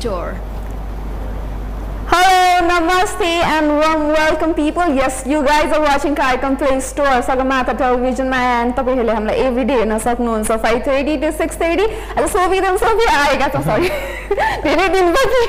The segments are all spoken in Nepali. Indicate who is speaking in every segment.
Speaker 1: store.
Speaker 2: And warm welcome, people. Yes, you guys are watching कार्यक्रम Play Store सगरमाथा टेलिभिजनमा एन्ड तपाईँहरूले हामीलाई एभ्री डे हेर्न सक्नुहुन्छ five thirty to six thirty अहिले सोभिदन सोफी आएका छ सरी धेरै दिनपछि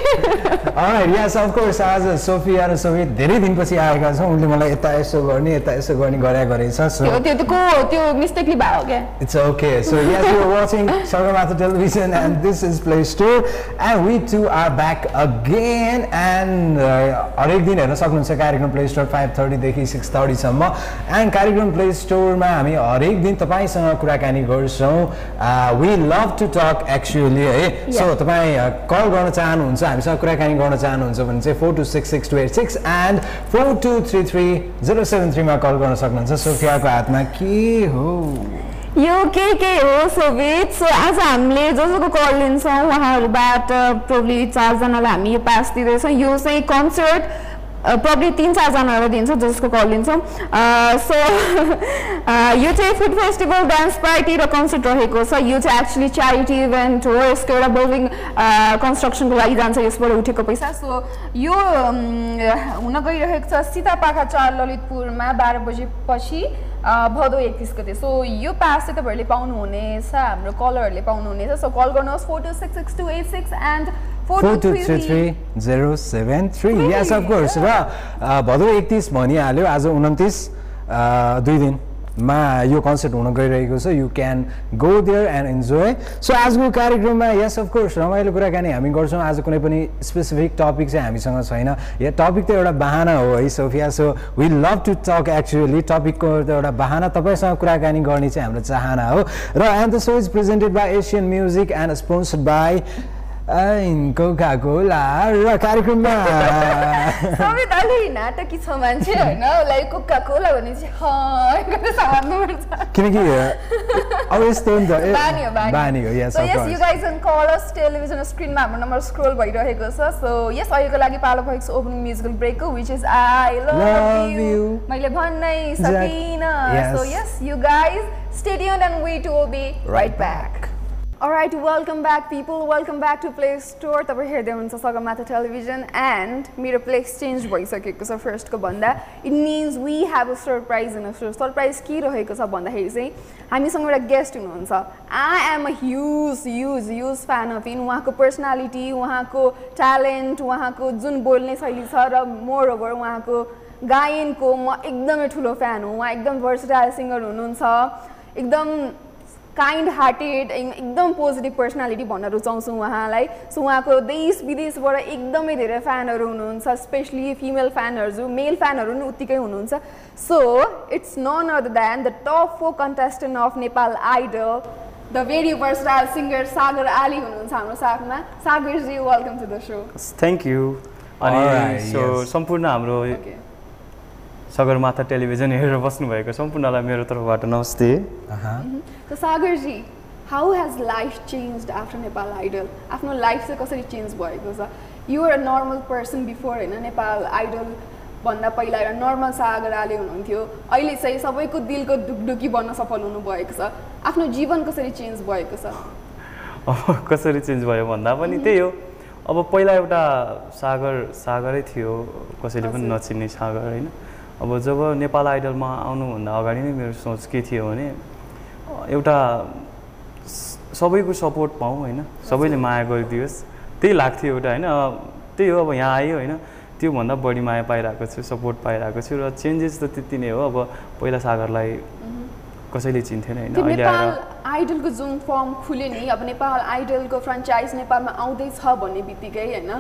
Speaker 3: Alright, yes, of course. आज सोफिया र सोफी धेरै दिनपछि आएका छौँ उनले मलाई यता यसो गर्ने यता यसो गर्ने गरे गरेछ सो
Speaker 2: त्यो त को त्यो मिस्टेकली भयो क्या
Speaker 3: It's okay. So yes, you're watching Sagarmatha Television and this is Play Store and we too are back again and uh, हरेक दिन हेर्न सक्नुहुन्छ कार्यक्रम प्ले स्टोर फाइभ थर्टीदेखि सिक्स थर्टीसम्म एन्ड कार्यक्रम प्ले स्टोरमा हामी हरेक दिन तपाईँसँग कुराकानी गर्छौँ। We love to talk actually है। सो तपाईँ कल गर्न चाहनुहुन्छ हामीसँग कुराकानी गर्न चाहनुहुन्छ भने चाहिँ four two six six two eight six and four two three three zero seven थ्रीमा call गर्न सक्नुहुन्छ। सोफियाको हातमा के हो?
Speaker 2: यो के के हो सोभित सो आज हामीले जसको कल लिन्छौँ उहाँहरूबाट प्रोब्ली चारजनालाई हामी यो पास दिँदैछौँ। यो चाहिँ कन्सर्ट प्रब्ली तिन चारजनालाई दिन्छौँ जसको कल लिन्छौँ. सो यो चाहिँ फुड फेस्टिभल डान्स पार्टी र कन्सर्ट रहेको छ. यो चाहिँ एक्चुली च्यारिटी इभेन्ट हो यसको एउटा बिल्डिङ कन्स्ट्रक्सनको लागि जान्छ यसबाट उठेको पैसा. सो यो अम, हुन गइरहेको छ सीतापाखा चार ललितपुरमा बाह्र बजेपछि अ, भदौ एकतिस गते. सो यो पास चाहिँ तपाईँहरूले पाउनुहुनेछ हाम्रो कलरहरूले पाउनुहुनेछ. सो कल गर्नुहोस् four two six six two eight six and four
Speaker 3: four
Speaker 2: two
Speaker 3: two three three zero seven three. Yes of course र भदौ एकतिस भनिहाल्यो आज उन्तिस दुई दिनमा यो कन्सर्ट हुन गइरहेको छ। You can go there and enjoy so आजको कार्यक्रममा यस अफकोर्स रमाइलो कुराकानी हामी गर्छौँ। आज कुनै पनि स्पेसिफिक टपिक चाहिँ हामीसँग छैन। या टपिक त एउटा बाहना हो है Sophia so we love to talk actually टपिकको त एउटा बाहना तपाईँसँग कुराकानी गर्ने चाहिँ हाम्रो चाहना हो। र and the show is presented by Asian music and sponsored by Coca Cola र कार्यक्रममा
Speaker 2: सबै अलि नाटकी छ मान्छे होइन उसलाई कोका कोला भने चाहिँ
Speaker 3: किनकि अब यस्तो हो नि त ए,
Speaker 2: बानी हो
Speaker 3: yes
Speaker 2: guys can call us television स्क्रिनमा हाम्रो नम्बर स्क्रोल भइरहेको छ सो यस अहिलेको लागि पालो भएको छ opening musical ब्रेकको which is I love. You मैले भन्नै सकिनँ. So yes you guys stay tuned and we too will be Alright, welcome back people. Welcome back to Play Store. तपाईँ हेर्दै हुनुहुन्छ सगरमाथा टेलिभिजन एन्ड मेरो प्लेस चेन्ज भइसकेको छ फर्स्टको भन्दा it means we have a surprise in a surprise के रहेको छ भन्दाखेरि चाहिँ हामीसँग एउटा गेस्ट हुनुहुन्छ I am a huge huge huge fan of in उहाँको पर्सनालिटी उहाँको ट्यालेन्ट उहाँको जुन बोल्ने शैली छ र मोर ओभर उहाँको गायनको म एकदमै ठुलो फ्यान हो उहाँ एकदम भर्सटाइल सिङ्गर हुनुहुन्छ एकदम काइन्ड हार्टेड एकदम पोजिटिभ पर्सनालिटी भन्न रुचाउँछु उहाँलाई। सो उहाँको देश विदेशबाट एकदमै धेरै फ्यानहरू हुनुहुन्छ स्पेसली फिमेल फ्यानहरू मेल फ्यानहरू पनि उत्तिकै हुनुहुन्छ। So it's none other than the top four contestant of Nepal idol the very versatile singer Sagar Ale हुनुहुन्छ हाम्रो साथमा। सागरजी welcome to the show
Speaker 4: thank you अनि सो. सम्पूर्ण हाम्रो सगरमाथा टेलिभिजन हेरेर बस्नुभएको सम्पूर्णलाई मेरो तर्फबाट नमस्ते।
Speaker 2: त सागरजी how has life change after Nepal idol आफ्नो लाइफ चाहिँ कसरी चेन्ज भएको छ? You're a normal person before होइन? नेपाल आइडल भन्दा पहिला एउटा नर्मल सागर आले हुनुहुन्थ्यो। अहिले चाहिँ सबैको दिलको ढुकढुकी बन्न सफल हुनुभएको छ। आफ्नो जीवन कसरी चेन्ज भएको छ?
Speaker 4: अब कसरी चेन्ज भयो भन्दा पनि त्यही हो। अब पहिला एउटा सागर सागरै थियो। कसैले पनि। नचिन्ने सागर होइन? अब जब नेपाल आइडलमा आउनुभन्दा अगाडि नै मेरो सोच के थियो भने एउटा सबैको सपोर्ट पाऊँ होइन सबैले माया गरिदियोस्। त्यही लाग्थ्यो एउटा होइन त्यही हो अब यहाँ आयो होइन त्योभन्दा बढी माया पाइरहेको छु सपोर्ट पाइरहेको छु र चेन्जेस त त्यति नै हो। अब पहिला सागरलाई कसैले चिन्थेन होइन
Speaker 2: नेपाल आइडलको जुन फर्म खुल्यो नि अब नेपाल आइडलको फ्रेन्चाइज नेपालमा आउँदैछ भन्ने बित्तिकै होइन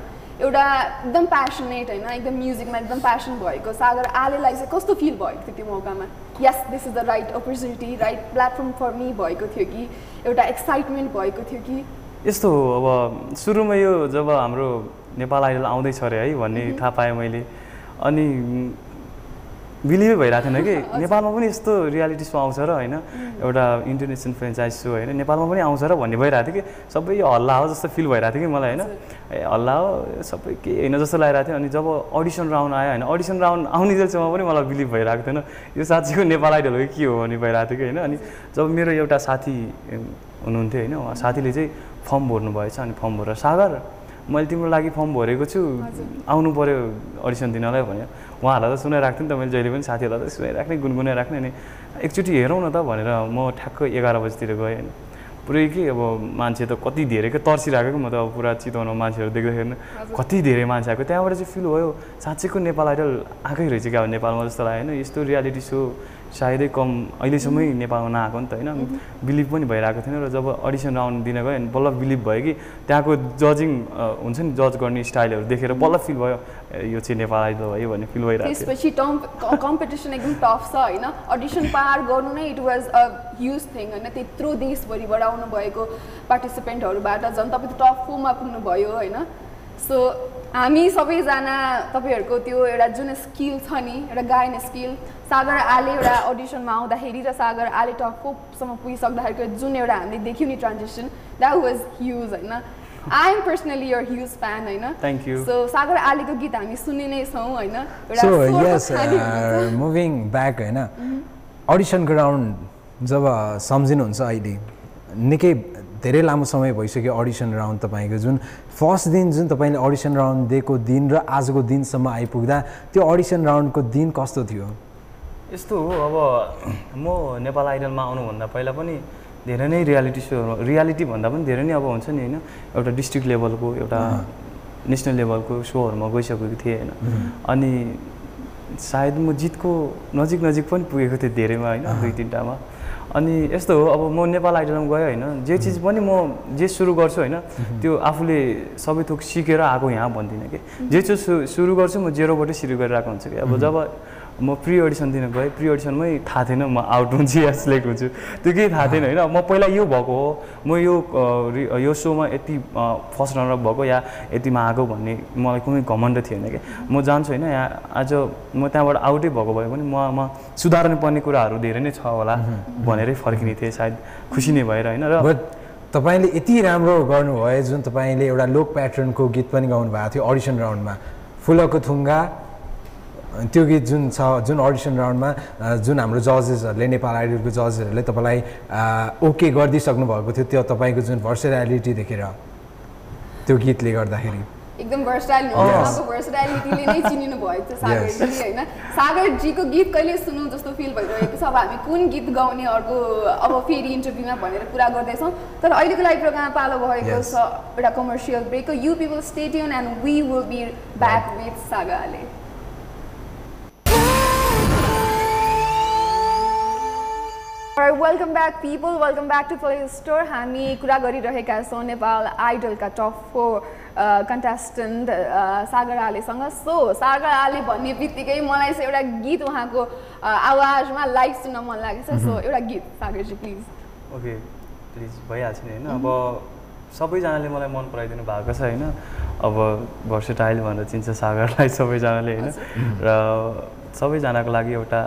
Speaker 2: एउटा एकदम प्यासनेट होइन एकदम म्युजिकमा एकदम प्यासन भएको सागर आलेलाई चाहिँ कस्तो फिल भएको थियो त्यो मौकामा? Yes this is the right opportunity right platform for me भएको थियो कि एउटा एक्साइटमेन्ट भएको थियो कि?
Speaker 4: यस्तो हो अब सुरुमा यो जब हाम्रो नेपाल आइडल आउँदैछ अरे है भन्ने थाहा पाएँ मैले अनि बिलिभै भइरहेको थिएन कि? नेपालमा पनि यस्तो रियालिटी सो आउँछ र होइन? एउटा इन्टरनेसनल फ्रेन्चाइज सो होइन? नेपालमा पनि आउँछ र भन्ने भइरहेको थियो कि? सबै यो हल्ला हो जस्तो फिल भइरहेको थियो कि मलाई होइन? ए हल्ला हो सबै के होइन? जस्तो लागिरहेको थियो। अनि जब अडिसन राउन्ड आयो होइन? अडिसन राउन्ड आउने जेलसम्म पनि मलाई बिलिभ भइरहेको थिएन। यो साँच्चीको नेपाल आइडल हो कि के हो भन्ने भइरहेको थियो कि होइन? अनि जब मेरो एउटा साथी हुनुहुन्थ्यो होइन? उहाँ साथीले चाहिँ फर्म भर्नु भएछ अनि फर्म भरेर सागर मैले तिम्रो लागि फर्म भरेको छु। आउनु पऱ्यो अडिसन दिनलाई भन्यो उहाँहरूलाई त सुनाइराख्थेँ नि त मैले जहिले पनि साथीहरूलाई त सुनाइराख्ने गुनगुनाइराख्ने अनि एकचोटि हेरौँ न त भनेर म ठ्याक्क एघार बजीतिर गएँ होइन पुरै के अब मान्छे त कति धेरै क्या तर्सिरहेको क्या म त अब पुरा चितवनमा मान्छेहरू देख्दाखेरि कति धेरै मान्छे आएको। त्यहाँबाट चाहिँ फिल भयो साँच्चैको नेपाल आइडल आएकै रहेछ क्या अब नेपालमा जस्तो लाग्यो होइन। यस्तो रियालिटी सो सायदै कम अहिलेसम्मै नेपालमा नआएको नि त होइन? बिलिभ पनि भइरहेको थिएन र जब अडिसन राउन्ड दिन गयो अनि बल्ल बिलिभ भयो कि त्यहाँको जजिङ हुन्छ नि जज गर्ने स्टाइलहरू देखेर बल्ल फिल भयो यो चाहिँ नेपाल आइडल भयो भन्ने फिल भइरहेको थियो।
Speaker 2: त्यसपछि टम कम्पिटिसन एकदम टफ छ होइन? अडिसन पार गर्नु नै it was a huge thing होइन? त्यत्रो देशभरिबाट आउनु भएको पार्टिसिपेन्टहरूबाट झन् तपाईँ त टप फोरमा पुग्नुभयो होइन? सो हामी सबैजना तपाईँहरूको त्यो एउटा जुन स्किल छ नि एउटा गायन स्किल सागर आले एउटा अडिसनमा आउँदाखेरि र सागर आले टप फोपसम्म पुगिसक्दाखेरिको जुन एउटा हामीले देख्यौँ नि ट्रान्जेक्सन द्याट वाज ह्युज होइन? I am personally your huge fan होइन. सो सागर आलेको गीत हामी सुनि नै छौँ होइन।
Speaker 3: मुभिङ ब्याक होइन? अडिसनको राउन्ड जब सम्झिनुहुन्छ अहिले निकै धेरै लामो समय भइसक्यो अडिसन राउन्ड तपाईँको जुन फर्स्ट दिन जुन तपाईँले अडिसन राउन्ड दिएको दिन र आजको दिनसम्म आइपुग्दा त्यो अडिसन राउन्डको दिन कस्तो थियो?
Speaker 4: यस्तो हो अब म नेपाल आइडलमा आउनुभन्दा पहिला पनि धेरै नै रियालिटी सोहरू रियालिटी भन्दा पनि धेरै नै अब हुन्छ नि होइन एउटा डिस्ट्रिक्ट लेभलको एउटा नेसनल लेभलको सोहरूमा गइसकेको थिएँ होइन। अनि सायद म जितको नजिक नजिक पनि पुगेको थिएँ धेरैमा होइन दुई तिनवटामा अनि यस्तो हो अब म नेपाल आइडलमा गएँ होइन। जे चिज पनि म जे सुरु गर्छु होइन त्यो आफूले सबै थोक सिकेर आएको यहाँ भन्दिनँ कि। जे चिज सुरु गर्छु म जेरोबाटै सुरु गरिरहेको हुन्छु कि। अब जब म प्रि अडिसन दिन गएँ प्रि अडिसनमै थाहा थिएन म आउट हुन्छु या सिलेक्ट हुन्छु त्यो केही थाहा थिएन होइन। म पहिला यो भएको हो। म यो यो सोमा यति फर्स्ट रनर भएको या यतिमा आएको भन्ने मलाई कुनै घमण्ड थिएन कि। म जान्छु होइन। यहाँ आज म त्यहाँबाट आउटै भएको भए पनि ममा सुधार्नु पर्ने कुराहरू धेरै नै छ होला भनेरै फर्किने थिएँ। सायद खुसी नै भएर होइन। र
Speaker 3: तपाईँले यति राम्रो गर्नुभयो जुन तपाईँले एउटा लोक प्याटर्नको गीत पनि गाउनु भएको थियो अडिसन राउन्डमा फुलको थुङ्गा त्यो गीत जुन छ जुन अडिसन राउन्डमा जुन हाम्रो जजेसहरूले नेपाल आइडलको जजेसहरूले तपाईँलाई ओके गरिदिइसक्नु भएको थियो त्यो तपाईँको जुन भर्सेरालिटी देखेर त्यो गीतले गर्दाखेरि।
Speaker 2: एकदम भर्सटाइल
Speaker 3: Yes.
Speaker 2: उहाँको भर्सटाइलिटीले नै चिनिनु भएको छ सागरजी होइन? सागरजीको गीत कहिले सुनौँ जस्तो फिल भइरहेको छ? अब हामी कुन गीत गाउने अर्को अब फेरि इन्टरभ्यूमा भनेर कुरा गर्दैछौँ। तर अहिलेको लागि प्रोग्राम पालो भएको. छ एउटा commercial ब्रेकको you people stadium and we will be back with सागाले। Welcome back people welcome back to play store हामी कुरा गरिरहेका छौँ नेपाल आइडलका टप फोर कन्टेस्टेन्ट सागर आलेसँग। सो सागर आले भन्ने बित्तिकै मलाई चाहिँ एउटा गीत उहाँको आवाजमा लाइभ सुन्न मन लागेको छ सो एउटा गीत सागरजी प्लिज
Speaker 4: ओके प्लिज भइहाल्छ नि होइन। अब सबैजनाले मलाई मन पराइदिनु भएको छ होइन। अब भर्सेटाइल भनेर चिन्छ सागरलाई सबैजनाले होइन। र सबैजनाको लागि एउटा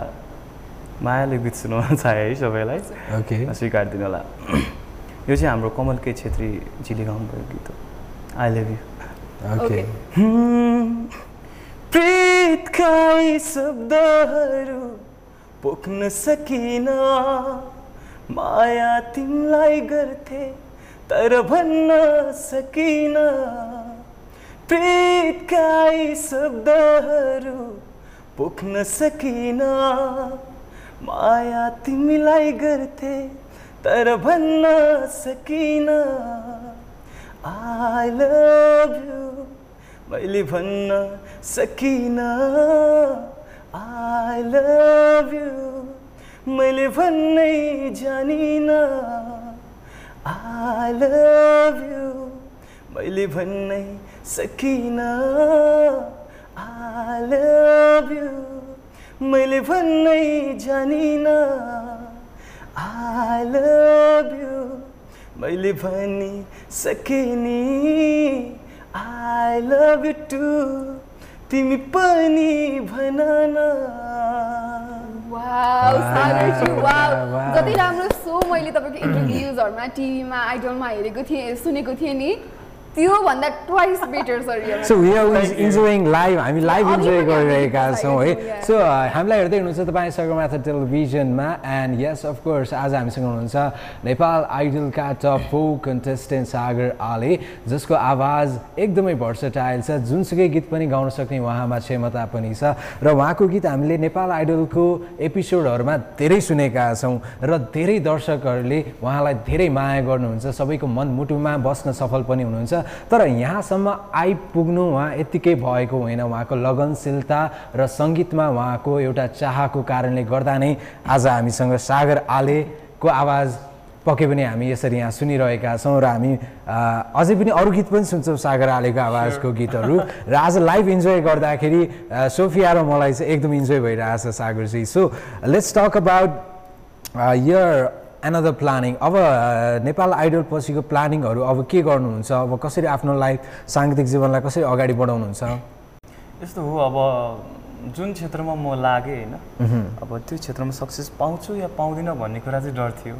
Speaker 4: मायाले गीत सुनाउन चाहे है सबैलाई।
Speaker 3: ओके
Speaker 4: स्वीकार दिनु होला। यो चाहिँ हाम्रो कमल के छेत्रीजीले गाउनुभएको गीत हो। आई लभ यु
Speaker 3: ओके
Speaker 4: प्रीतका यी शब्दहरू पोख्न सकिन। माया तिमीलाई गर्थे तर भन्न सकिन। प्रीतका यी शब्दहरू पोख्न सकिन। माया तिमीलाई गर्थे तर भन्न सकिन। आई लभ यु मैले भन्न सकिनँ। आई लभ यु मैले भन्नै जानिनँ। आई लभ यु मैले भन्नै सकिनँ। आई लभ यु मैले भन्नै जानिनँ। आई लभ यु मैले भनि सकिनी। आई लभ यु टु तिमी पनि भन न.
Speaker 2: जति राम्रो सो मैले तपाईँको इन्टरभ्युजहरूमा टिभीमा आइडलमा हेरेको थिएँ सुनेको थिएँ नि। त्योभन्दा ट्वाइस बेटर छ real
Speaker 3: so we are enjoying live हामी लाइभ इन्जोय गरिरहेका छौँ है सो हामीलाई हेर्दै हुनुहुन्छ तपाईँ सगरमाथा टेलिभिजनमा एन्ड यस अफकोर्स आज हामीसँग हुनुहुन्छ Nepal आइडलका top four contestant Sagar Ale जसको आवाज एकदमै भर्सटाइल छ जुनसुकै गीत पनि गाउन सक्ने उहाँमा क्षमता पनि छ र उहाँको गीत हामीले नेपाल आइडलको एपिसोडहरूमा धेरै सुनेका छौँ र धेरै दर्शकहरूले उहाँलाई धेरै माया गर्नुहुन्छ सबैको मनमुटुमा बस्न सफल पनि हुनुहुन्छ तर यहाँसम्म आइपुग्नु उहाँ यत्तिकै भएको होइन। उहाँको लगनशीलता र सङ्गीतमा उहाँको एउटा चाहको कारणले गर्दा नै आज हामीसँग सागर आलेको आवाज पक्कै पनि हामी यसरी यहाँ सुनिरहेका छौँ र हामी अझै पनि अरू गीत पनि सुन्छौँ सागर आलेको आवाजको गीतहरू। र आज लाइभ इन्जोय गर्दाखेरि सोफिया र मलाई चाहिँ एकदम इन्जोय भइरहेछ सागरजी। So let's talk about your another planning अब नेपाल आइडल पछिको प्लानिङहरू अब के गर्नुहुन्छ? अब कसरी आफ्नो लाइफ साङ्गीतिक जीवनलाई कसरी अगाडि बढाउनुहुन्छ?
Speaker 4: यस्तो हो अब जुन क्षेत्रमा म लागेँ होइन? अब त्यो क्षेत्रमा सक्सेस पाउँछु या पाउँदिनँ भन्ने कुरा चाहिँ डर थियो।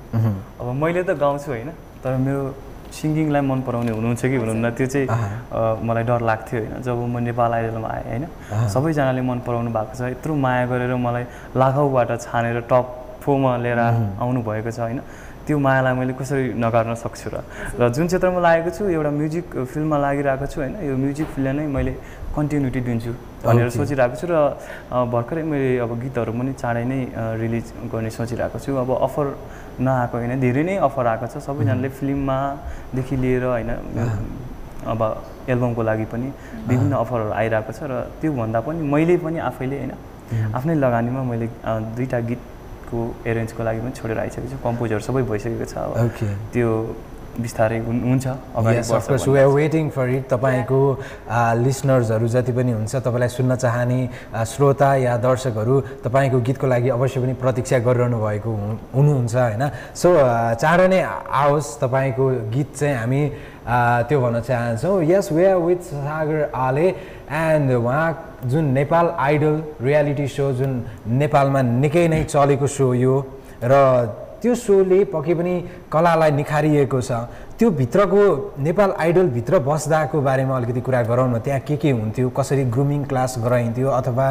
Speaker 4: अब मैले त गाउँछु होइन? तर मेरो सिङ्गिङलाई मन पराउने हुनुहुन्छ कि हुनुहुन्न त्यो चाहिँ मलाई डर लाग्थ्यो होइन? जब म नेपाल आइडलमा आएँ होइन? सबैजनाले मन पराउनु भएको छ। यत्रो माया गरेर मलाई लाखौँबाट छानेर टप फोरमा लिएर आउनु भएको छ होइन? त्यो मायालाई मैले कसरी नगार्न सक्छु र? र जुन क्षेत्रमा लागेको छु एउटा म्युजिक फिल्डमा लागिरहेको छु होइन? यो म्युजिक फिल्डलाई नै मैले कन्टिन्युटी दिन्छु भनेर. सोचिरहेको छु र भर्खरै मैले अब गीतहरू पनि चाँडै नै रिलिज गर्ने सोचिरहेको छु। अब अफर नआएको होइन? धेरै नै अफर आएको छ। सबैजनाले फिल्ममादेखि लिएर होइन? अब एल्बमको लागि पनि विभिन्न अफरहरू आइरहेको छ र त्योभन्दा पनि मैले पनि आफैले होइन? आफ्नै लगानीमा मैले दुईवटा गीतको एरेन्जको लागि पनि छोडेर आइसकेको छु कम्पोजहरू सबै भइसकेको छ अब।
Speaker 3: ओके
Speaker 4: त्यो बिस्तारै हुन- हुन्छ
Speaker 3: वेटिङ फर इट तपाईँको लिसनर्सहरू जति पनि हुन्छ तपाईँलाई सुन्न चाहने श्रोता या दर्शकहरू तपाईँको गीतको लागि अवश्य पनि प्रतीक्षा गरिरहनु भएको हुनुहुन्छ होइन? सो चाँडो नै आओस् तपाईँको गीत चाहिँ हामी त्यो भन्न चाहन्छौँ। Yes we are with Sagar Ale and उहाँ जुन नेपाल आइडल रियालिटी सो जुन नेपालमा निकै नै चलेको सो यो र त्यो सोले पक्कै पनि कलालाई निखारिएको छ। त्यो भित्रको नेपाल आइडलभित्र बस्दाको बारेमा अलिकति कुरा गरौँ न त्यहाँ के के हुन्थ्यो कसरी ग्रुमिङ क्लास गराइन्थ्यो अथवा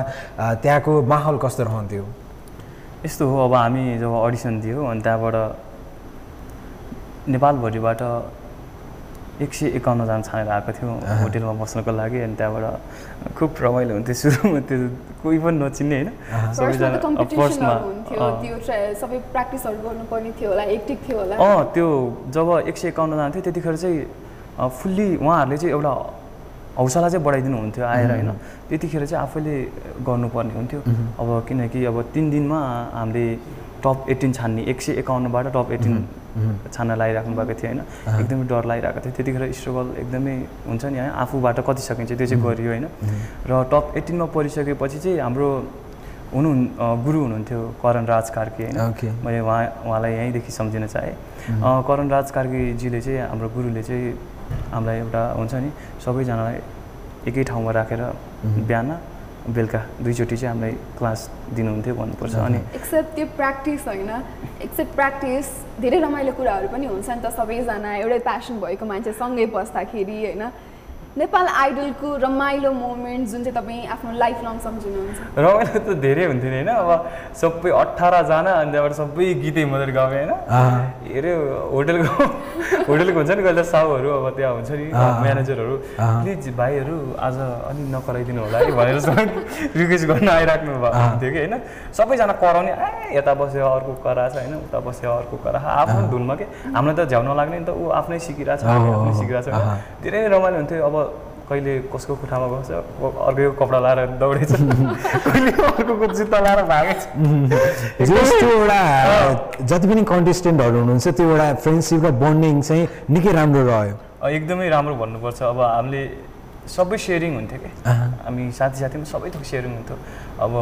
Speaker 3: त्यहाँको माहौल कस्तो रहन्थ्यो?
Speaker 4: यस्तो हो अब हामी जब अडिसन दियो अनि त्यहाँबाट नेपालभरिबाट एक सय एकाउन्नजना छानेर आएको थियो होटेलमा बस्नको लागि अनि त्यहाँबाट खुब रमाइलो हुन्थ्यो सुरुमा त्यो कोही पनि नचिन्ने होइन।
Speaker 2: फर्स्टमा त
Speaker 4: अब
Speaker 2: कम्पिटिसनहरू हुन्थ्यो
Speaker 4: अँ।
Speaker 2: त्यो ट्रा- सबै प्र्याक्टिसहरू गर्नुपर्ने थियो होला एक्टिभ थियो होला।
Speaker 4: अँ त्यो जब एक सय एकाउन्नजना थियो त्यतिखेर चाहिँ फुल्ली उहाँहरूले चाहिँ एउटा हौसला चाहिँ बढाइदिनु हुन्थ्यो आएर होइन। त्यतिखेर चाहिँ आफैले गर्नुपर्ने हुन्थ्यो। अब किनकि अब तिन दिनमा हामीले टप एटिन छान्ने एक सय एकाउन्नबाट टप एटिन छान्न लगाइराख्नु भएको थियो होइन। एकदमै डर लागिरहेको थियो। त्यतिखेर स्ट्रगल एकदमै हुन्छ नि होइन आफूबाट कति सकिन्छ त्यो चाहिँ गरियो होइन। र टप एटिनमा परिसकेपछि चाहिँ हाम्रो हुनु गुरु हुनुहुन्थ्यो करण राज कार्की होइन। मैले उहाँ उहाँलाई यहीँदेखि सम्झिन चाहेँ। करण राज कार्कीजीले चाहिँ हाम्रो गुरुले चाहिँ हामीलाई एउटा हुन्छ नि सबैजनालाई एकै ठाउँमा राखेर बिहान बेलुका दुईचोटि चाहिँ हामीलाई क्लास दिनुहुन्थ्यो भन्नुपर्छ। अनि
Speaker 2: एक्सेप्ट त्यो प्र्याक्टिस होइन। एक्सेप्ट प्र्याक्टिस धेरै रमाइलो कुराहरू पनि हुन्छ नि त सबैजना। एउटै प्यासन भएको मान्छे सँगै बस्दाखेरि होइन? नेपाल आइडलको रमाइलो मोमेन्ट जुन चाहिँ तपाईँ आफ्नो लाइफ लङ सम्झिनुहुन्छ?
Speaker 4: रमाइलो त धेरै हुन्थ्यो नि होइन? अब सबै अठारजना अनि त्यहाँबाट सबै गीतै मात्रै गाउने होइन? अरे होटेलको होटेलको हुन्छ नि कहिले साउहरू अब त्यहाँ हुन्छ नि। म्यानेजरहरू। प्लिज भाइहरू आज अलिक नकराइदिनु होला है भनेर रिक्वेस्ट गर्न आइराख्नु भएको। हुन्थ्यो कि होइन? सबैजना कराउने ए यता बस्यो अर्को कराछ होइन उता बस्यो अर्को करा। आफ्नो धुनमा के? हामीलाई त झ्याउन लाग्ने नि त ऊ आफ्नै सिकिरहेछ आफ्नै। सिकिरहेछ। धेरै रमाइलो हुन्थ्यो। अब कहिले कसको खुट्टामा बस्छ अर्को कपडा लाएर दौडेछ। कहिले अर्को जुत्ता लाएर भागेछ।
Speaker 3: एउटा जति पनि कन्टेस्टेन्टहरू हुनुहुन्छ त्यो एउटा फ्रेन्डसिप र बन्डिङ चाहिँ निकै राम्रो रह्यो।
Speaker 4: एकदमै राम्रो भन्नुपर्छ। अब हामीले सबै सेयरिङ हुन्थ्यो कि। हामी साथी साथीमा सबै थोक सेयरिङ हुन्थ्यो। अब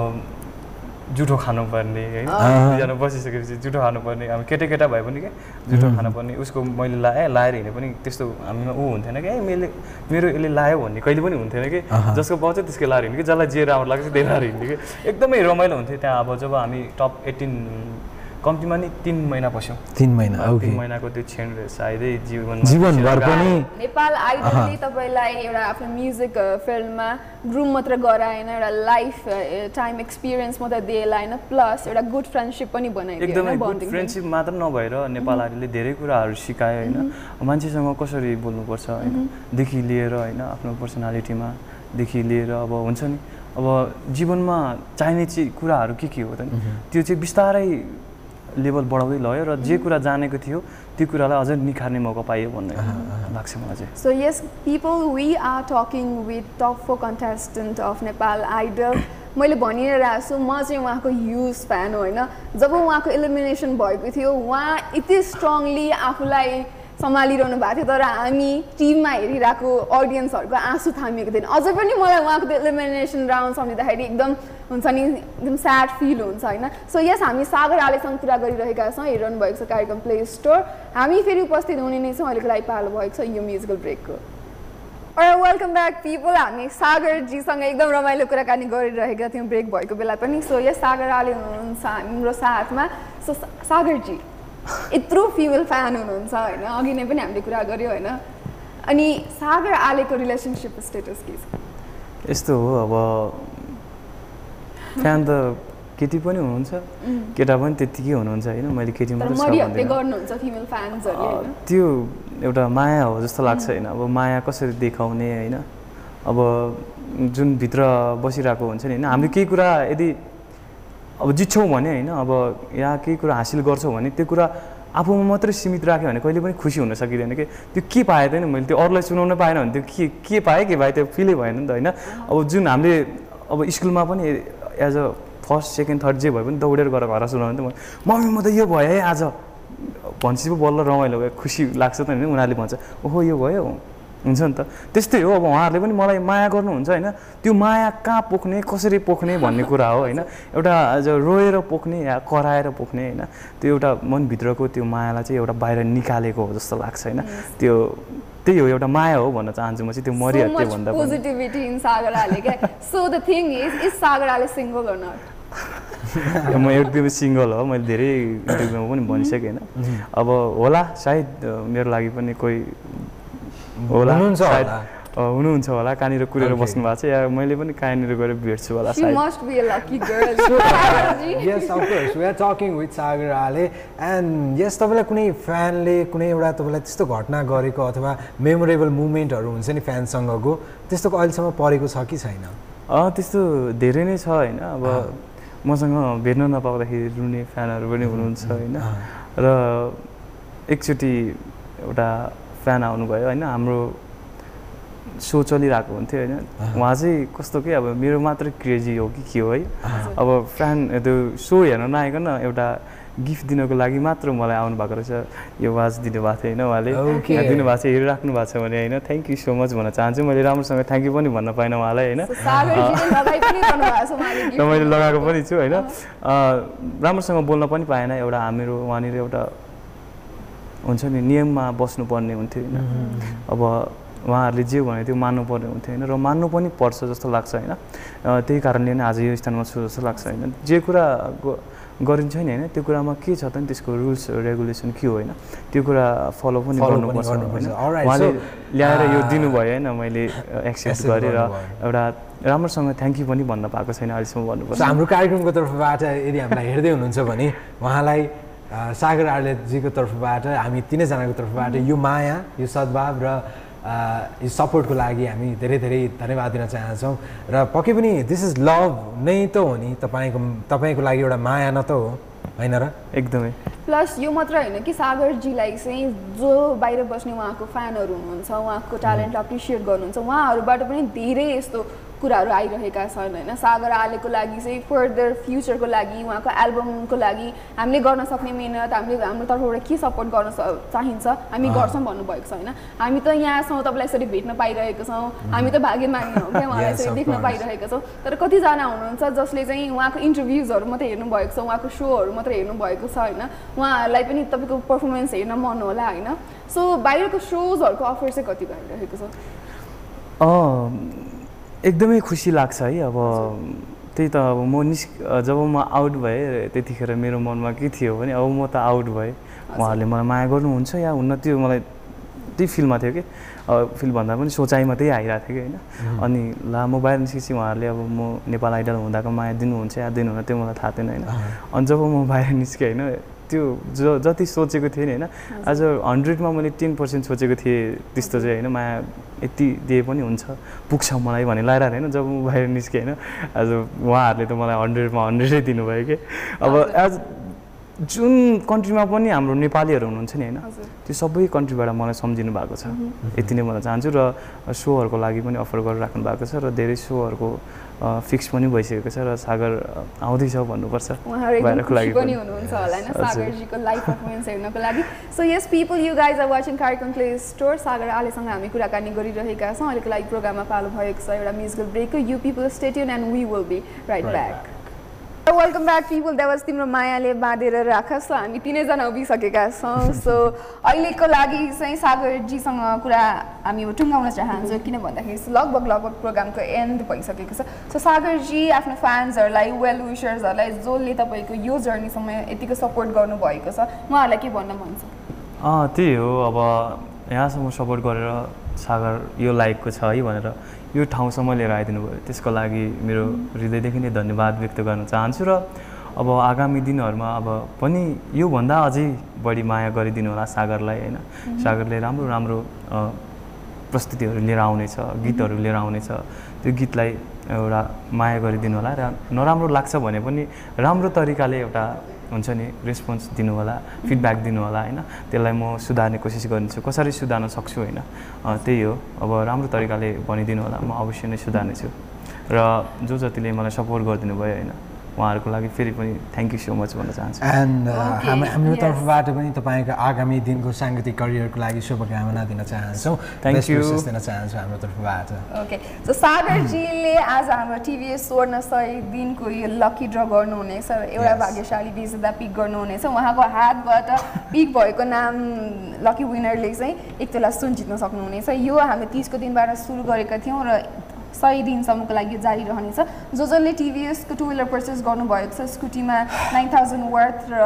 Speaker 4: जुठो खानुपर्ने होइन। दुईजना बसिसकेपछि जुठो खानुपर्ने अब केटा केटा भए पनि के? जुठो खानुपर्ने उसको मैले लाएँ लाएर हिँडे पनि त्यस्तो हामीमा ऊ हुन्थेन कि? ए मैले मेरो यसले लायो भन्ने कहिले पनि हुन्थेन कि। जसको पाउँछ त्यसकै लाएर हिँड्ने कि? जसलाई जे राम्रो लाग्छ त्यही लाएर हिँड्ने कि? एकदमै रमाइलो हुन्थ्यो त्यहाँ अब जब हामी टप एटिन कम्तीमा नि तिन महिना पस्यौँ।
Speaker 3: तिन महिना
Speaker 4: तिन
Speaker 3: ओके
Speaker 4: महिनाको त्यो क्षण रहेछ सायदै जीवन
Speaker 3: जीवनभर पनि
Speaker 2: नेपाल आइडलले तपाईँलाई एउटा आफ्नो म्युजिक फिल्डमा ग्रुम मात्र गराएन एउटा लाइफ टाइम एक्सपिरियन्स मात्र दिएला होइन प्लस एउटा गुड फ्रेन्डसिप पनि बनाइदियो
Speaker 4: एकदमै। फ्रेन्डसिप मात्र नभएर नेपाल आर्मीले धेरै कुराहरू सिकायो होइन। मान्छेसँग कसरी बोल्नुपर्छ होइन? देखि लिएर होइन आफ्नो पर्सनालिटीमा देखि लिएर अब हुन्छ नि? अब जीवनमा चाहिने चाहिँ कुराहरू के के हो त नि? त्यो चाहिँ बिस्तारै लेभल बढाउँदै लग्यो र जे कुरा जानेको थियो त्यो कुरालाई अझ निखार्ने मौका पाइयो भन्ने लाग्छ मलाई चाहिँ।
Speaker 2: So yes, people, we are talking with top four contestant of Nepal Idol. मैले भनिरहेको छु म चाहिँ उहाँको ह्युज फ्यान हो होइन? जब उहाँको इलिमिनेसन भएको थियो उहाँ यति स्ट्रङली आफूलाई सम्हालिरहनु भएको थियो तर हामी टिममा हेरिरहेको अडियन्सहरूको आँसु थामिएको थिएन। अझै पनि मलाई उहाँको त्यो इलिमिनेसन राउन्ड सम्झिँदाखेरि एकदम हुन्छ नि एकदम स्याड फिल हुन्छ होइन? सो यस हामी सागर आलेसँग कुरा गरिरहेका छौँ हेरिरहनु भएको छ कार्यक्रम प्ले स्टोर हामी फेरि उपस्थित हुने नै छौँ अहिलेको लागि पालो भएको छ यो म्युजिकल ब्रेकको वेलकम ब्याक पिपल हामी सागरजीसँग एकदम रमाइलो कुराकानी गरिरहेका थियौँ ब्रेक भएको बेला पनि। सो यस सागर आले हुनुहुन्छ हाम्रो साथमा। सो सागरजी यत्रो फिमेल फ्यान हुनुहुन्छ होइन? अघि नै पनि हामीले कुरा गऱ्यौँ होइन? अनि सागर आलेको रिलेसनसिप स्टेटस के छ?
Speaker 4: यस्तो हो अब फ्यान त केटी पनि हुनुहुन्छ केटा पनि त्यत्तिकै हुनुहुन्छ होइन? मैले केटी
Speaker 2: तर
Speaker 4: मात्रै त्यो एउटा माया हो जस्तो लाग्छ होइन। अब माया कसरी देखाउने होइन? अब जुन भित्र बसिरहेको हुन्छ नि होइन? हामीले केही कुरा यदि अब जित्छौँ भने होइन? अब या केही कुरा हासिल गर्छौँ भने त्यो कुरा आफूमा मात्रै सीमित राख्यो भने कहिले पनि खुसी हुन सकिँदैन कि? त्यो के पाएँ त नि मैले त्यो अरूलाई सुनाउन पाएन भने त्यो के के पाएँ के पाएँ त्यो फिलै भएन नि त होइन? अब जुन हामीले अब स्कुलमा पनि as a first second third जे भए पनि दौडेर गएर घर सुनाउने त मम्मी म त यो भयो है आज। भनेपछि पो बल्ल रमाइलो भयो। खुसी लाग्छ त होइन उनीहरूले भन्छ। ओहो यो भयो? हुन्छ नि त। त्यस्तै हो अब उहाँहरूले पनि मलाई माया गर्नुहुन्छ होइन? त्यो माया कहाँ पोख्ने कसरी पोख्ने भन्ने कुरा हो होइन? एउटा रोएर पोख्ने या कराएर पोख्ने होइन? त्यो एउटा मनभित्रको त्यो मायालाई चाहिँ एउटा बाहिर निकालेको हो जस्तो लाग्छ होइन? त्यो त्यही हो एउटा माया हो भन्न चाहन्छु म चाहिँ त्यो मरिहत्ते भन्दा
Speaker 2: पोजिटिभिटी इन सागर आले क्या so the thing is is Sagar Ale single or not?
Speaker 4: म एकदमै सिङ्गल हो मैले धेरै इन्टरभ्यूमा पनि भनिसकेँ होइन। अब होला सायद मेरो लागि पनि कोही होला
Speaker 3: हुनुहुन्छ
Speaker 4: सायद हुनुहुन्छ होला कहाँनिर कुरेर. बस्नु भएको छ? या मैले पनि कहाँनिर गएर भेट्छु होला
Speaker 2: She
Speaker 4: सायद?
Speaker 2: must be a lucky girl. Sagarji.
Speaker 3: Yes of course we are talking with Sagar Ale and yes तपाईँलाई कुनै फ्यानले कुनै एउटा तपाईँलाई त्यस्तो घटना गरेको अथवा मेमोरेबल मुमेन्टहरू हुन्छ नि फ्यानसँगको त्यस्तो अहिलेसम्म परेको छ कि छैन?
Speaker 4: अँ त्यस्तो धेरै नै छ होइन? अब मसँग भेट्न नपाउँदाखेरि रुने फ्यानहरू पनि हुनुहुन्छ होइन? र एकचोटि एउटा फ्यान आउनुभयो होइन? हाम्रो सो चलिरहेको हुन्थ्यो होइन। उहाँ चाहिँ कस्तो कि अब मेरो मात्रै क्रेजी हो कि के हो है। अब फ्यान त्यो सो हेर्न नआइकन एउटा गिफ्ट दिनको लागि मात्र मलाई आउनु भएको रहेछ। यो वाच दिनुभएको थियो होइन उहाँले। दिनुभएको छ हेरिराख्नु भएको छ भने होइन। थ्याङ्क यू सो मच भन्न चाहन्छु। मैले राम्रोसँग थ्याङ्क यू पनि भन्न पाइनँ उहाँलाई होइन।
Speaker 2: So सागरजीले लगाइ पनि गर्नुभएको छ उहाँले
Speaker 4: र मैले लगाएको। पनि छु होइन। अँ, राम्रोसँग बोल्न पनि पाएन एउटा हाम्रो वहाँनिर एउटा हुन्छ नि नियममा बस्नुपर्ने हुन्थ्यो होइन। अब उहाँहरूले जे भने त्यो मान्नुपर्ने हुन्थ्यो होइन? र मान्नु पनि पर्छ जस्तो लाग्छ होइन? त्यही कारणले नै आज यो स्थानमा छु जस्तो लाग्छ होइन? जे कुरा गरिन्छ नि होइन? त्यो कुरामा के छ त नि? त्यसको रुल्स रेगुलेसन के हो होइन? त्यो कुरा फलो पनि गर्नुपर्छ उहाँले ल्याएर यो दिनुभयो होइन? मैले एक्सेप्ट
Speaker 3: accept
Speaker 4: गरेँ र
Speaker 3: गर्नुभयो।
Speaker 4: एउटा राम्रोसँग थ्याङ्क यू पनि भन्न पाएको छैन अहिलेसम्म भन्नुपर्छ।
Speaker 3: हाम्रो कार्यक्रमको तर्फबाट यदि हामीलाई हेर्दै हुनुहुन्छ भने उहाँलाई सागर आर्लेजीको तर्फबाट हामी तिनैजनाको तर्फबाट यो माया यो सद्भाव र सपोर्टको लागि हामी धेरै धेरै धन्यवाद दिन चाहन्छौँ। र पक्कै पनि दिस इज लभ नै त हो नि तपाईँको तपाईँको लागि एउटा माया न त हो होइन र?
Speaker 4: एकदमै।
Speaker 2: प्लस यो मात्र होइन कि सागरजीलाई चाहिँ जो बाहिर बस्ने उहाँको फ्यानहरू हुनुहुन्छ उहाँको ट्यालेन्टलाई एप्रिसिएट गर्नुहुन्छ उहाँहरूबाट पनि धेरै यस्तो कुराहरू आइरहेका छन् होइन? सागर आलेको लागि चाहिँ फर्दर फ्युचरको लागि उहाँको एल्बमको लागि हामीले गर्न सक्ने मिहिनेत हामीले हाम्रो तर्फबाट के सपोर्ट गर्न चाहिन्छ हामी गर्छौँ भन्नुभएको छ होइन? हामी त यहाँ छौँ तपाईँलाई यसरी भेट्न पाइरहेको छौँ। हामी त भाग्यमानी हौँ क्या उहाँलाई यसरी देख्न. पाइरहेका छौँ। तर कतिजना हुनुहुन्छ जसले चाहिँ उहाँको इन्टरभ्युजहरू मात्रै हेर्नुभएको छ उहाँको सोहरू मात्रै हेर्नुभएको छ होइन? उहाँहरूलाई पनि तपाईँको पर्फर्मेन्स हेर्न मन होला होइन? सो बाहिरको सोजहरूको अफर चाहिँ कति भइरहेको छ?
Speaker 4: एकदमै खुसी लाग्छ है अब त्यही त अब म निस् जब म आउट भएँ त्यतिखेर मेरो मनमा के थियो भने अब म त आउट भएँ। उहाँहरूले मलाई माया गर्नुहुन्छ या हुन्न त्यो मलाई त्यही फिलमा थियो कि? फिल भन्दा पनि सोचाइमा त्यही आइरहेको थियो कि होइन? अनि ला म बाहिर निस्केपछि उहाँहरूले अब म नेपाल आइडल हुँदाको माया दिनुहुन्छ या दिनुहुन्न त्यो मलाई थाहा थिएन होइन? अनि जब म बाहिर निस्केँ होइन त्यो ज जति सोचेको थिएँ नि होइन आज हन्ड्रेडमा मैले टेन पर्सेन्ट सोचेको थिएँ त्यस्तो चाहिँ होइन माया यति दिए पनि हुन्छ पुग्छ मलाई भन्ने लगाइरहेको थिएन जब म बाहिर निस्केँ होइन आज उहाँहरूले त मलाई हन्ड्रेडमा हन्ड्रेडै दिनुभयो कि। अब एज जुन कन्ट्रीमा पनि हाम्रो नेपालीहरू हुनुहुन्छ नि होइन त्यो सबै कन्ट्रीबाट मलाई सम्झिनु भएको छ। यति नै भन्न चाहन्छु र सोहरूको लागि पनि अफर गरिराख्नु भएको छ र धेरै सोहरूको फिक्स पनि भइसकेको छ र सागर आउँदैछ भन्नुपर्छ लागि
Speaker 2: पनि। हुनुहुन्छ होला होइन। सागरजीको लाइभ पर्फर्मेन्स हेर्नको लागि। So yes people you guys are watching कार्यक्रम प्ले स्टोर सागर आलेसँग हामी कुराकानी गरिरहेका छौँ। अहिलेको लागि प्रोग्राममा पालो भएको छ एउटा musical ब्रेकको you people stay tuned and we will be right back welcome back people देवाज तिम्रो मायाले बाँधेर राख सो हामी तिनैजना उभिसकेका छौँ सो अहिलेको लागि चाहिँ सागरजीसँग कुरा हामी अब टुङ्गाउन चाहन्छौँ किन भन्दाखेरि लगभग लगभग प्रोग्रामको एन्ड भइसकेको छ सो सागरजी आफ्नो फ्यान्सहरूलाई वेल विसर्सहरूलाई जसले तपाईँको यो जर्नीसम्म यतिको सपोर्ट गर्नुभएको छ उहाँहरूलाई के भन्न मन छ
Speaker 4: त्यही हो अब यहाँसम्म सपोर्ट गरेर सागर यो लायकको छ है भनेर यो ठाउँसम्म लिएर आइदिनु भयो। त्यसको लागि मेरो हृदयदेखि नै धन्यवाद व्यक्त गर्न चाहन्छु र अब आगामी दिनहरूमा अब पनि योभन्दा अझै बढी माया गरिदिनु होला सागरलाई होइन? सागरले राम्रो राम्रो प्रस्तुतिहरू लिएर आउनेछ गीतहरू लिएर आउनेछ। त्यो गीतलाई एउटा माया गरिदिनु होला र नराम्रो लाग्छ भने पनि राम्रो तरिकाले एउटा हुन्छ नि रेस्पोन्स दिनु होला फिडब्याक दिनु होला होइन? त्यसलाई म सुधार्ने कोसिस गर्नेछु। कसरी सुधार्न सक्छु होइन? त्यही हो। अब राम्रो तरिकाले भनिदिनु होला म अवश्य नै सुधार्नेछु। र जो जतिले मलाई सपोर्ट गरिदिनु भयो होइन? उहाँहरूको लागि फेरि पनि थ्याङ्क यू सो मच भन्न चाहन्छु
Speaker 3: एन्ड
Speaker 2: Okay,
Speaker 3: हामी हाम्रो. तर्फबाट पनि तपाईँको आगामी दिनको साङ्गीतिक करियरको लागि शुभकामना दिन चाहन्छौँ
Speaker 4: you.
Speaker 3: wishes दिन चाहन्छौँ हाम्रो तर्फबाट
Speaker 2: ओके सो सागरजीले आज हाम्रो टिभीएस स्वर्ण सय दिनको यो लकी ड्र गर्नुहुनेछ एउटा. भाग्यशाली विजेता पिक गर्नुहुनेछ उहाँको हातबाट पिक भएको नाम लकी विनरले चाहिँ एक तोला सुन जित्न सक्नुहुनेछ यो हामी तिसको दिनबाट सुरु गरेका थियौँ र सय दिनसम्मको लागि जारी रहनेछ। जो जसले टिभीएसको टु विलर पर्चेस गर्नुभएको छ। स्कुटीमा नाइन थाउजन्ड वर्थ र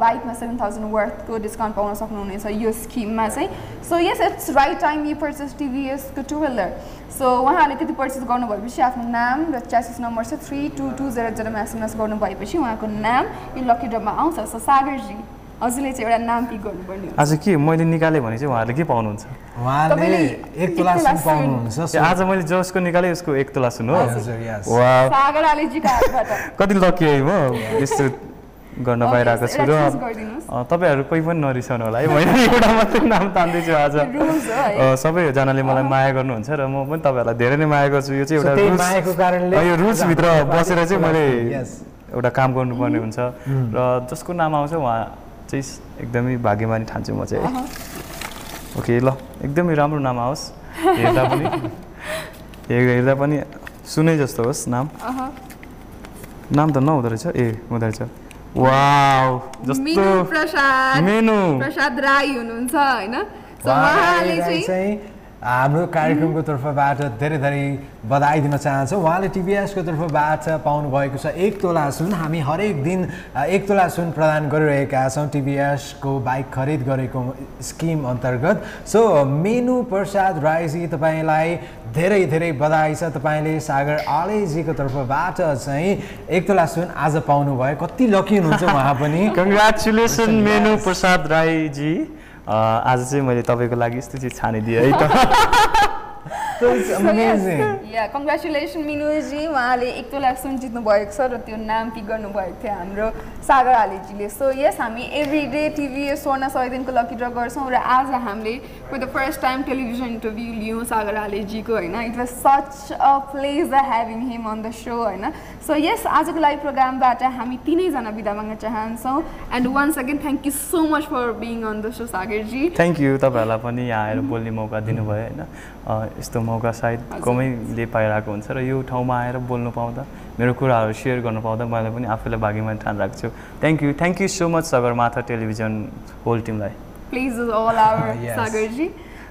Speaker 2: बाइकमा सेभेन थाउजन्ड वर्थको डिस्काउन्ट पाउन सक्नुहुनेछ यो स्किममा चाहिँ। So yes it's right time you purchase टिभीएसको two wheeler so उहाँहरूले त्यति पर्चेस गर्नुभएपछि आफ्नो नाम र च्यासिस नम्बर छ थ्री टू टू जेरो जेरोमा एसएमएस गर्नुभएपछि उहाँको नाम यो लकी ड्रममा आउँछ। सो सागरजी। हजुरले चाहिँ एउटा नाम पिक गर्नुपर्ने हुन्छ।
Speaker 4: आज के मैले निकालेँ भने चाहिँ उहाँहरूले के पाउनुहुन्छ?
Speaker 3: उहाँले एक तोला सुन पाउनुहुन्छ
Speaker 4: आज मैले जसको निकालेँ उसको एक तोला सुन हो। कति लकी है म यस्तो गर्न पाइरहेको छु र तपाईँहरू कोही पनि नरिसाउनु होला है मैले एउटा मात्रै नाम तान्दैछु आज। सबैजनाले मलाई माया गर्नुहुन्छ र म पनि तपाईँहरूलाई धेरै नै माया गर्छु। यो चाहिँ एउटा यो रुल्सभित्र बसेर चाहिँ मैले. एउटा काम गर्नुपर्ने हुन्छ। र जसको नाम आउँछ उहाँ चाहिँ एकदमै भाग्यमानी ठान्छु म चाहिँ। है ओके ल एकदमै राम्रो नाम आओस्। हेर्दा पनि। हेर्दा पनि सुनै जस्तो होस् नाम।
Speaker 2: अहँ।
Speaker 4: नाम त नहुँदो रहेछ। ए हुँदो रहेछ। वाउ जस्तो
Speaker 2: मिनु प्रसाद।
Speaker 4: मेनु।
Speaker 2: प्रसाद राई हुनुहुन्छ
Speaker 3: हाम्रो कार्यक्रमको तर्फबाट धेरै धेरै बधाई दिन चाहन्छौँ। उहाँले टिभीएसको तर्फबाट पाउनुभएको छ एक तोला सुन। हामी हरेक दिन एक तोला सुन प्रदान गरिरहेका छौँ। टिभीएसको बाइक खरिद गरेको स्किम अन्तर्गत। सो मेनु प्रसाद राईजी तपाईँलाई धेरै धेरै बधाई छ। तपाईँले सागर आलेजीको तर्फबाट चाहिँ एक तोला सुन आज पाउनुभयो। कति लकी हुनुहुन्छ उहाँ पनि।
Speaker 4: Congratulation menu Prasad राईजी। आज चाहिँ मैले तपाईँको लागि यस्तो चिज छानिदिएँ है त.
Speaker 2: या कङ्ग्रेचुलेसन मिनुजी उहाँले एक तोला सुन जित्नु भएको छ र त्यो नाम पिक गर्नुभएको थियो हाम्रो सागर आलेजीले। सो यस हामी एभ्री डे टिभी स्वर्ण सय दिनको लकी ड्र गर्छौँ र आज हामीले for the first time television interview लियौँ सागर आलेजीको होइन? It was such a pleasure having him on the show होइन? सो यस आजको लाइभ प्रोग्रामबाट हामी तिनैजना बिदा माग्न चाहन्छौँ। And once again thank you so much for being on the show Sagarji.
Speaker 4: Thank you तपाईँहरूलाई पनि यहाँ आएर बोल्ने मौका दिनुभयो होइन? अ, यस्तो मौका सायद कमैले पाइरहेको हुन्छ र यो ठाउँमा आएर बोल्नु पाउँदा मेरो कुराहरू सेयर गर्नु पाउँदा मैले पनि आफूलाई भाग्यमान ठानिरहेको छु thank you thank you so much Sagarmatha television whole टिमलाई
Speaker 2: please all our. Sagarji.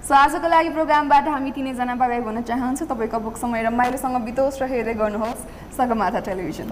Speaker 2: So आजको लागि प्रोग्रामबाट हामी तिनैजना बाई भन्न चाहन्छौँ। तपाईँको अब समय रमाइलोसँग बितोस् र हेर्दै गर्नुहोस् सगमाथा टेलिभिजन.